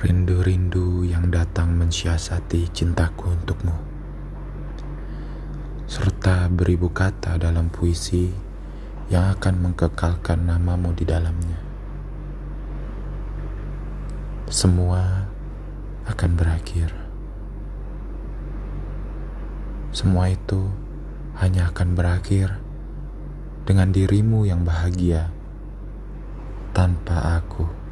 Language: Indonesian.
rindu-rindu yang datang mensiasati cintaku untukmu, serta beribu kata dalam puisi yang akan mengkekalkan namamu di dalamnya. Semua akan berakhir. Semua itu hanya akan berakhir dengan dirimu yang bahagia tanpa aku.